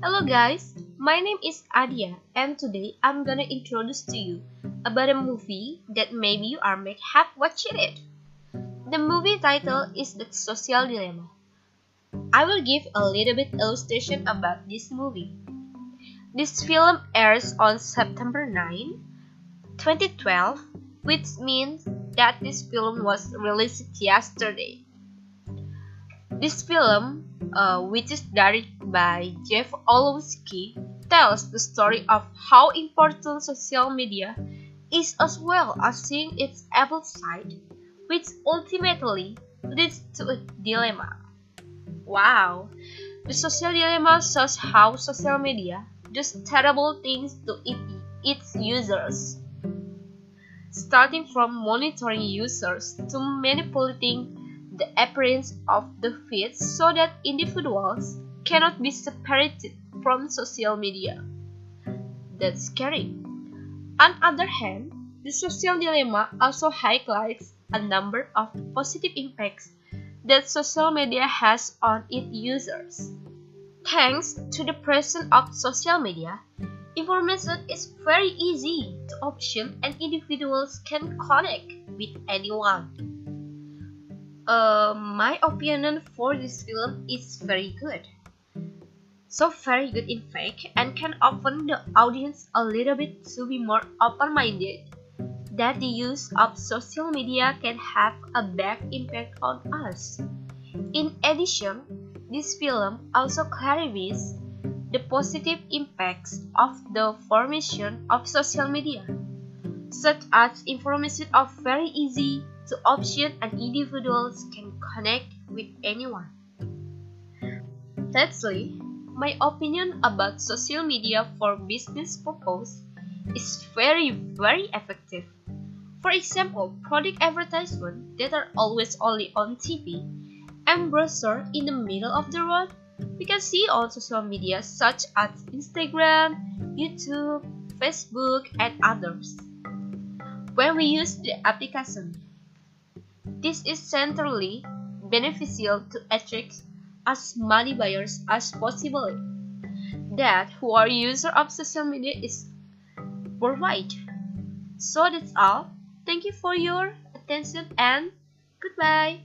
Hello guys, my name is Adia and today I'm gonna introduce to you about a movie that maybe you are might have watched it. The movie title is The Social Dilemma. I will give a little bit illustration about this movie. This film airs on September 9, 2012, which means that this film was released yesterday. This film, uh, which is directed by Jeff Orlowski, tells the story of how important social media is as well as seeing its evil side, which ultimately leads to a dilemma. Wow! The social dilemma shows how social media does terrible things to it, its users. Starting from monitoring users to manipulating the appearance of the feeds so that individuals cannot be separated from social media. That's scary. On the other hand, the social dilemma also highlights a number of positive impacts that social media has on its users. Thanks to the presence of social media, information is very easy to obtain and individuals can connect with anyone. Uh, my opinion for this film is very good. So very good in fact and can open the audience a little bit to be more open-minded that the use of social media can have a bad impact on us. In addition, this film also clarifies the positive impacts of the formation of social media, such as information are very easy to obtain and individuals can connect with anyone. Thirdly, my opinion about social media for business purpose is very very effective. For example, product advertisement that are always only on TV and browser in the middle of the road we can see on social media such as Instagram, YouTube, Facebook, and others. When we use the application, this is centrally beneficial to attract as many buyers as possible that who are user of social media is worldwide. So that's all. Thank you for your attention and goodbye.